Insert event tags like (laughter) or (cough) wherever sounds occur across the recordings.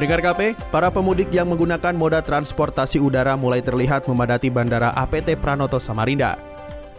Pendengar KP, para pemudik yang menggunakan moda transportasi udara mulai terlihat memadati Bandara APT Pranoto Samarinda.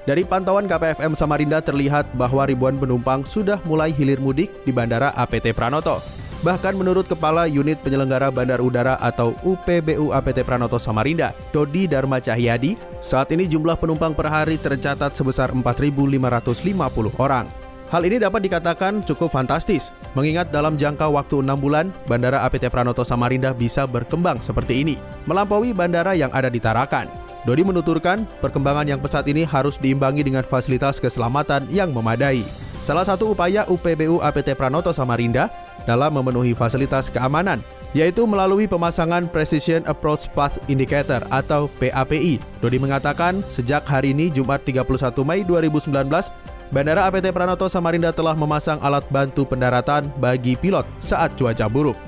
Dari pantauan KPFM Samarinda terlihat bahwa ribuan penumpang sudah mulai hilir mudik di Bandara APT Pranoto. Bahkan menurut Kepala Unit Penyelenggara Bandar Udara atau UPBU APT Pranoto Samarinda, Dodi Dharma Cahyadi, saat ini jumlah penumpang per hari tercatat sebesar 4.550 orang. Hal ini dapat dikatakan cukup fantastis, mengingat dalam jangka waktu 6 bulan, Bandara APT Pranoto Samarinda bisa berkembang seperti ini, melampaui bandara yang ada di Tarakan. Dodi menuturkan, perkembangan yang pesat ini harus diimbangi dengan fasilitas keselamatan yang memadai. Salah satu upaya UPBU APT Pranoto Samarinda dalam memenuhi fasilitas keamanan, yaitu melalui pemasangan Precision Approach Path Indicator atau PAPI. Dodi mengatakan, sejak hari ini Jumat 31 Mei 2019, Bandara APT Pranoto Samarinda telah memasang alat bantu pendaratan bagi pilot saat cuaca buruk.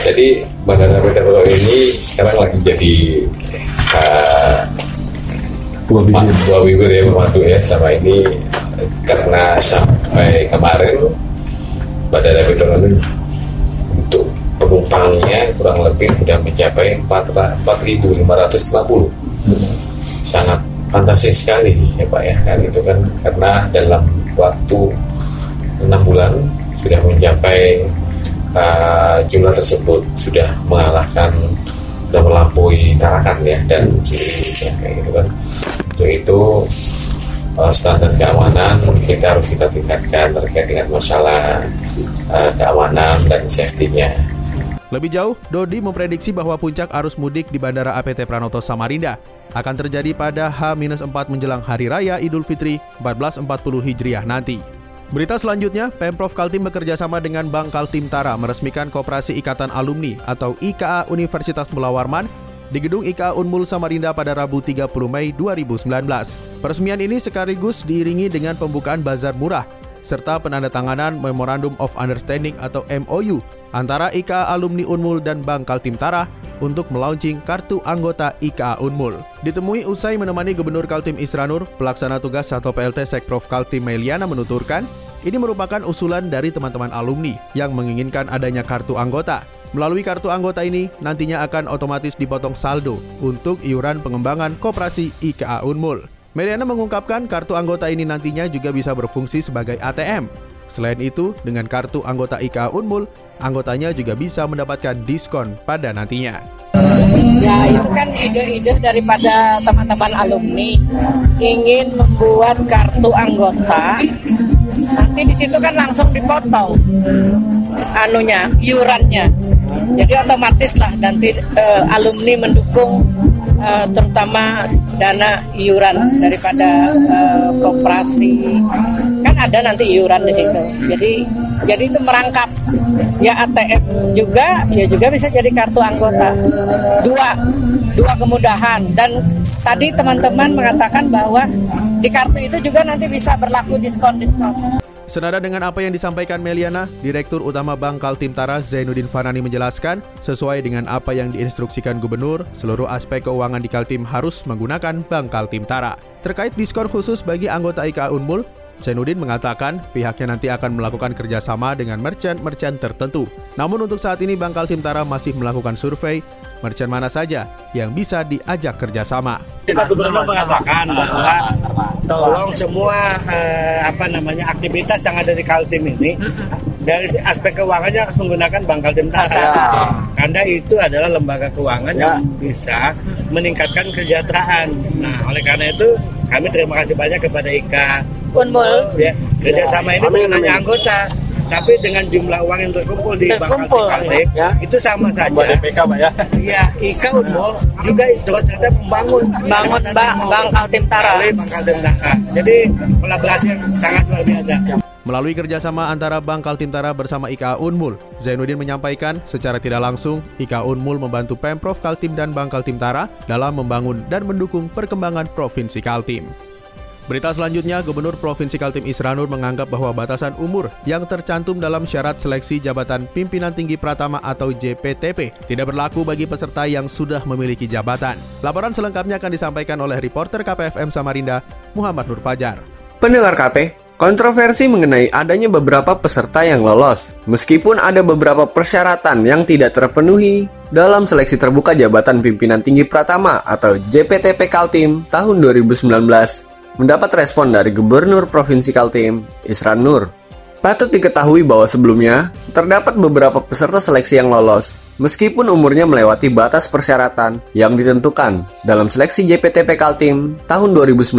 Jadi Bandara APT Pranoto ini sekarang lagi jadi uh, dua bibir, dua bibir ya membantu ya. Sama ini karena sampai kemarin Bandara APT Pranoto untuk penumpangnya kurang lebih sudah mencapai 4.550 sangat fantasi sekali ya Pak ya. Kan itu kan karena dalam waktu enam bulan sudah mencapai uh, jumlah tersebut sudah mengalahkan sudah melampaui Tarakan ya dan ya, kayak gitu kan. Untuk itu uh, standar keamanan kita harus kita tingkatkan terkait dengan masalah uh, keamanan dan safety-nya lebih jauh, Dodi memprediksi bahwa puncak arus mudik di Bandara APT Pranoto Samarinda akan terjadi pada H-4 menjelang Hari Raya Idul Fitri 1440 Hijriah nanti. Berita selanjutnya, Pemprov Kaltim bekerja sama dengan Bank Kaltim Tara meresmikan Koperasi Ikatan Alumni atau IKA Universitas Mula Warman di Gedung IKA Unmul Samarinda pada Rabu 30 Mei 2019. Peresmian ini sekaligus diiringi dengan pembukaan bazar murah serta penandatanganan Memorandum of Understanding atau MOU antara IKA Alumni Unmul dan Bank Kaltim Tara untuk melaunching kartu anggota IKA Unmul. Ditemui usai menemani Gubernur Kaltim Isranur, pelaksana tugas atau PLT Sekprov Kaltim Meliana menuturkan, ini merupakan usulan dari teman-teman alumni yang menginginkan adanya kartu anggota. Melalui kartu anggota ini, nantinya akan otomatis dipotong saldo untuk iuran pengembangan koperasi IKA Unmul. Meliana mengungkapkan kartu anggota ini nantinya juga bisa berfungsi sebagai ATM. Selain itu, dengan kartu anggota IKA Unmul, anggotanya juga bisa mendapatkan diskon pada nantinya. Ya itu kan ide-ide daripada teman-teman alumni ingin membuat kartu anggota. Nanti di situ kan langsung dipotong anunya, iurannya. Jadi otomatis lah nanti uh, alumni mendukung uh, terutama dana iuran daripada uh, koperasi. Kan ada nanti iuran di situ. Jadi jadi itu merangkap. Ya ATM juga ya juga bisa jadi kartu anggota. Dua dua kemudahan. Dan tadi teman-teman mengatakan bahwa di kartu itu juga nanti bisa berlaku diskon diskon Senada dengan apa yang disampaikan Meliana, Direktur Utama Bank Kaltim Tara Zainuddin Fanani menjelaskan, sesuai dengan apa yang diinstruksikan Gubernur, seluruh aspek keuangan di Kaltim harus menggunakan Bank Kaltim Tara. Terkait diskon khusus bagi anggota IKA Unmul, Zainuddin mengatakan pihaknya nanti akan melakukan kerjasama dengan merchant-merchant tertentu. Namun untuk saat ini Bank Kaltim Tara masih melakukan survei merchant mana saja yang bisa diajak kerjasama. Kita Gubernur mengatakan bahwa tolong semua eh, apa namanya aktivitas yang ada di Kaltim ini dari aspek keuangannya harus menggunakan Bank Kaltim Tara. Ya. Karena itu adalah lembaga keuangan ya. yang bisa meningkatkan kesejahteraan. Nah, oleh karena itu kami terima kasih banyak kepada IKA Unmul ya kerjasama ini bukan hanya anggota tapi dengan jumlah uang yang terkumpul di Terkumpul, Kaltim ya. itu sama saja. DPK Pak ya. Iya, Ika Unmul juga turut serta membangun Bangun ba Bangkal Timtara. Bangkal Timtara. Jadi kolaborasi yang sangat luar biasa. Melalui kerjasama antara Bank Kaltimtara bersama IKA Unmul, Zainuddin menyampaikan secara tidak langsung IKA Unmul membantu Pemprov Kaltim dan Bank Kaltimtara dalam membangun dan mendukung perkembangan Provinsi Kaltim. Berita selanjutnya, Gubernur Provinsi Kaltim Isranur menganggap bahwa batasan umur yang tercantum dalam syarat seleksi jabatan pimpinan tinggi Pratama atau JPTP tidak berlaku bagi peserta yang sudah memiliki jabatan. Laporan selengkapnya akan disampaikan oleh reporter KPFM Samarinda, Muhammad Nur Fajar. Pendengar KP, kontroversi mengenai adanya beberapa peserta yang lolos, meskipun ada beberapa persyaratan yang tidak terpenuhi dalam seleksi terbuka jabatan pimpinan tinggi Pratama atau JPTP Kaltim tahun 2019, mendapat respon dari Gubernur Provinsi Kaltim, Isran Nur. Patut diketahui bahwa sebelumnya, terdapat beberapa peserta seleksi yang lolos, meskipun umurnya melewati batas persyaratan yang ditentukan dalam seleksi JPTP Kaltim tahun 2019,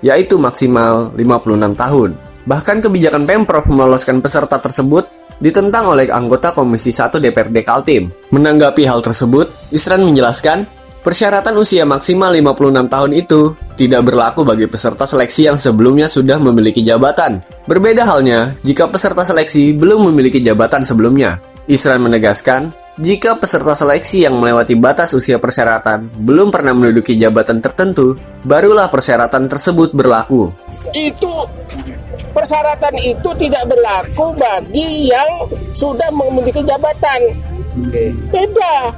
yaitu maksimal 56 tahun. Bahkan kebijakan Pemprov meloloskan peserta tersebut ditentang oleh anggota Komisi 1 DPRD Kaltim. Menanggapi hal tersebut, Isran menjelaskan, persyaratan usia maksimal 56 tahun itu tidak berlaku bagi peserta seleksi yang sebelumnya sudah memiliki jabatan. Berbeda halnya jika peserta seleksi belum memiliki jabatan sebelumnya. Isran menegaskan, jika peserta seleksi yang melewati batas usia persyaratan belum pernah menduduki jabatan tertentu, barulah persyaratan tersebut berlaku. itu persyaratan itu tidak berlaku bagi yang sudah memiliki jabatan. Beda.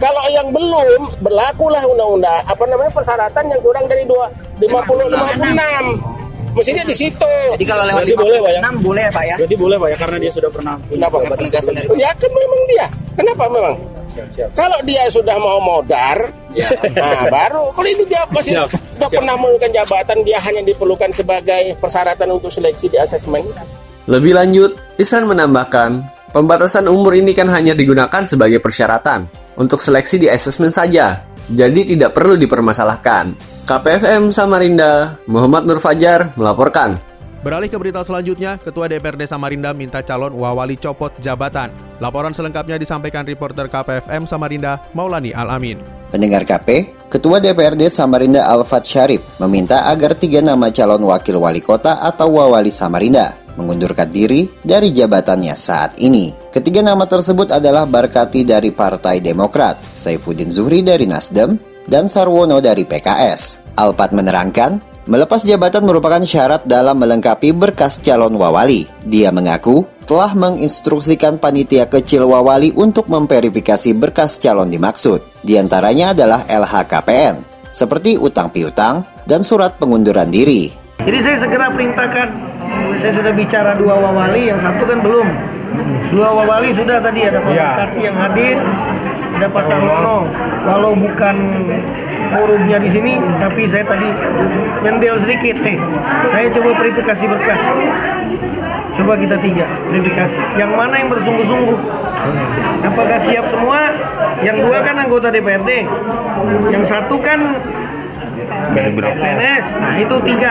Kalau yang belum berlakulah undang-undang apa namanya persyaratan yang kurang dari dua lima puluh lima puluh enam. Mestinya di situ. Jadi kalau lewat Berarti boleh, Pak, ya? 56 boleh Pak ya. Berarti boleh Pak ya karena dia sudah pernah punya Kenapa? Penegasan dari Ya kan memang dia. Kenapa memang? Kalau dia sudah mau modar, nah baru. Kalau ini dia masih Siap, sudah siap. pernah memiliki jabatan, dia hanya diperlukan sebagai persyaratan untuk seleksi di asesmen. Lebih lanjut, Isran menambahkan, pembatasan umur ini kan hanya digunakan sebagai persyaratan untuk seleksi di asesmen saja, jadi tidak perlu dipermasalahkan. KPFM Samarinda, Muhammad Nur Fajar melaporkan. Beralih ke berita selanjutnya, Ketua DPRD Samarinda minta calon wawali copot jabatan. Laporan selengkapnya disampaikan reporter KPFM Samarinda, Maulani Alamin. Pendengar KP, Ketua DPRD Samarinda Alfat Syarif meminta agar tiga nama calon wakil wali kota atau wawali Samarinda mengundurkan diri dari jabatannya saat ini. Ketiga nama tersebut adalah Barkati dari Partai Demokrat, Saifuddin Zuhri dari Nasdem, dan Sarwono dari PKS. Alfat menerangkan, melepas jabatan merupakan syarat dalam melengkapi berkas calon wawali. Dia mengaku telah menginstruksikan panitia kecil wawali untuk memverifikasi berkas calon dimaksud. Di antaranya adalah LHKPN, seperti utang piutang dan surat pengunduran diri. Jadi saya segera perintahkan, saya sudah bicara dua wawali, yang satu kan belum. Dua wawali sudah tadi ada Pak Bupati yang hadir, ada Pak Sarwono. Walau bukan forumnya di sini, tapi saya tadi nyendel sedikit nih. Saya coba verifikasi berkas. Coba kita tiga verifikasi. Yang mana yang bersungguh-sungguh? Apakah siap semua? Yang dua kan anggota DPRD, yang satu kan PNS. Nah itu tiga.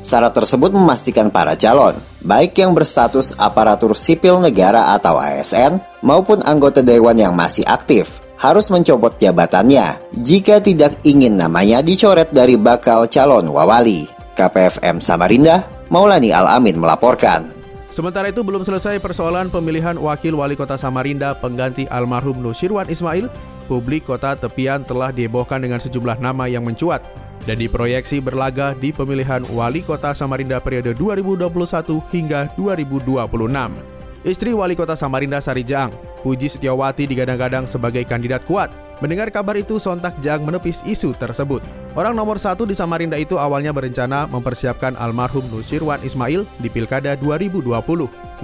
Syarat tersebut memastikan para calon, baik yang berstatus aparatur sipil negara atau ASN maupun anggota dewan yang masih aktif, harus mencopot jabatannya jika tidak ingin namanya dicoret dari bakal calon wawali. KPFM Samarinda, Maulani Al-Amin melaporkan. Sementara itu belum selesai persoalan pemilihan wakil wali kota Samarinda pengganti almarhum Nusirwan Ismail, publik kota tepian telah dihebohkan dengan sejumlah nama yang mencuat dan diproyeksi berlaga di pemilihan wali kota Samarinda periode 2021 hingga 2026. Istri wali kota Samarinda Sari Jaang, Puji Setiawati digadang-gadang sebagai kandidat kuat. Mendengar kabar itu, sontak Jaang menepis isu tersebut. Orang nomor satu di Samarinda itu awalnya berencana mempersiapkan almarhum Nusirwan Ismail di Pilkada 2020.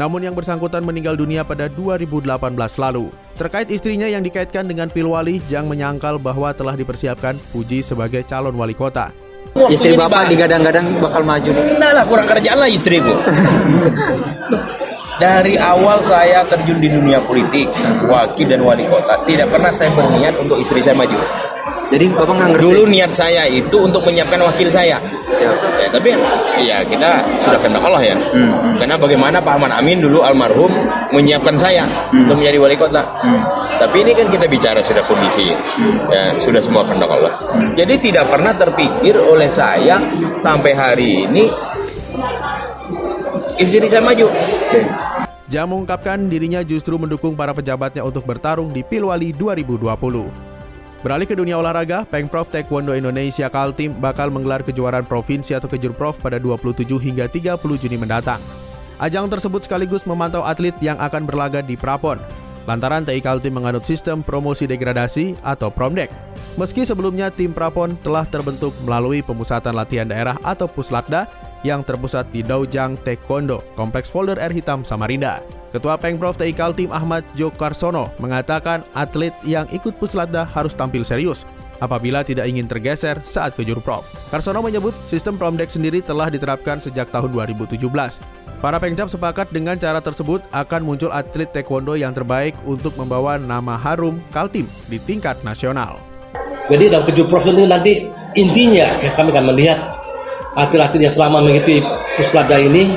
Namun yang bersangkutan meninggal dunia pada 2018 lalu. Terkait istrinya yang dikaitkan dengan Pilwali, Jang menyangkal bahwa telah dipersiapkan Puji sebagai calon wali kota. Istri bapak digadang-gadang bakal maju. Enggak lah, kurang kerjaan lah istriku. (laughs) Dari awal saya terjun di dunia politik, wakil dan wali kota, tidak pernah saya berniat untuk istri saya maju. Jadi Bapak nggak Dulu niat saya itu untuk menyiapkan wakil saya. Ya, tapi ya kita sudah kenal Allah ya. Hmm. Karena bagaimana Pak Ahmad Amin dulu almarhum menyiapkan saya Hmm. untuk menjadi wali kota. Tapi ini kan kita bicara sudah kondisi, ya, sudah semua kehendak Allah. Jadi tidak pernah terpikir oleh saya sampai hari ini istri saya maju. Jam mengungkapkan dirinya justru mendukung para pejabatnya untuk bertarung di Pilwali 2020. Beralih ke dunia olahraga, Pengprov Taekwondo Indonesia Kaltim bakal menggelar kejuaraan provinsi atau kejurprov pada 27 hingga 30 Juni mendatang. Ajang tersebut sekaligus memantau atlet yang akan berlaga di Prapon. Lantaran TI Kaltim menganut sistem promosi degradasi atau Promdek. Meski sebelumnya tim Prapon telah terbentuk melalui pemusatan latihan daerah atau Puslatda yang terpusat di Daujang Taekwondo, Kompleks Folder Air Hitam Samarinda. Ketua Pengprov TI Kaltim Ahmad Jokarsono mengatakan atlet yang ikut Puslatda harus tampil serius apabila tidak ingin tergeser saat ke Jurprov. Karsono menyebut sistem Promdek sendiri telah diterapkan sejak tahun 2017. Para pengcap sepakat dengan cara tersebut akan muncul atlet taekwondo yang terbaik untuk membawa nama harum Kaltim di tingkat nasional. Jadi dalam kejurprov ini nanti intinya kami akan melihat atlet-atlet yang selama mengikuti puslada ini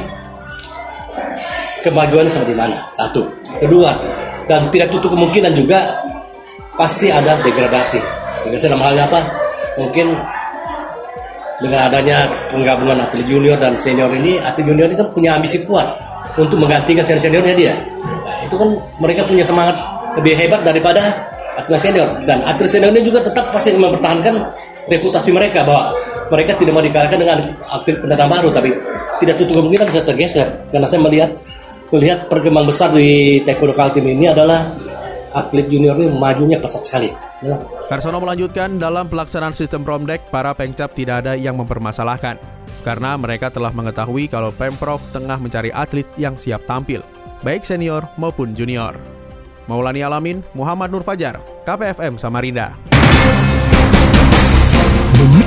kemajuannya seperti mana. Satu. Kedua, dan tidak tutup kemungkinan juga pasti ada degradasi. Degradasi dalam halnya apa? Mungkin dengan adanya penggabungan atlet junior dan senior ini, atlet junior ini kan punya ambisi kuat untuk menggantikan senior-seniornya dia. Nah, itu kan mereka punya semangat lebih hebat daripada atlet senior dan atlet senior ini juga tetap pasti mempertahankan reputasi mereka bahwa mereka tidak mau dikalahkan dengan atlet pendatang baru tapi tidak tutup kemungkinan bisa tergeser karena saya melihat melihat perkembangan besar di Taekwondo Kaltim ini adalah atlet junior ini majunya pesat sekali. Ya. Karsono melanjutkan dalam pelaksanaan sistem Promdek, para pengcap tidak ada yang mempermasalahkan. Karena mereka telah mengetahui kalau Pemprov tengah mencari atlet yang siap tampil, baik senior maupun junior. Maulani Alamin, Muhammad Nur Fajar, KPFM Samarinda.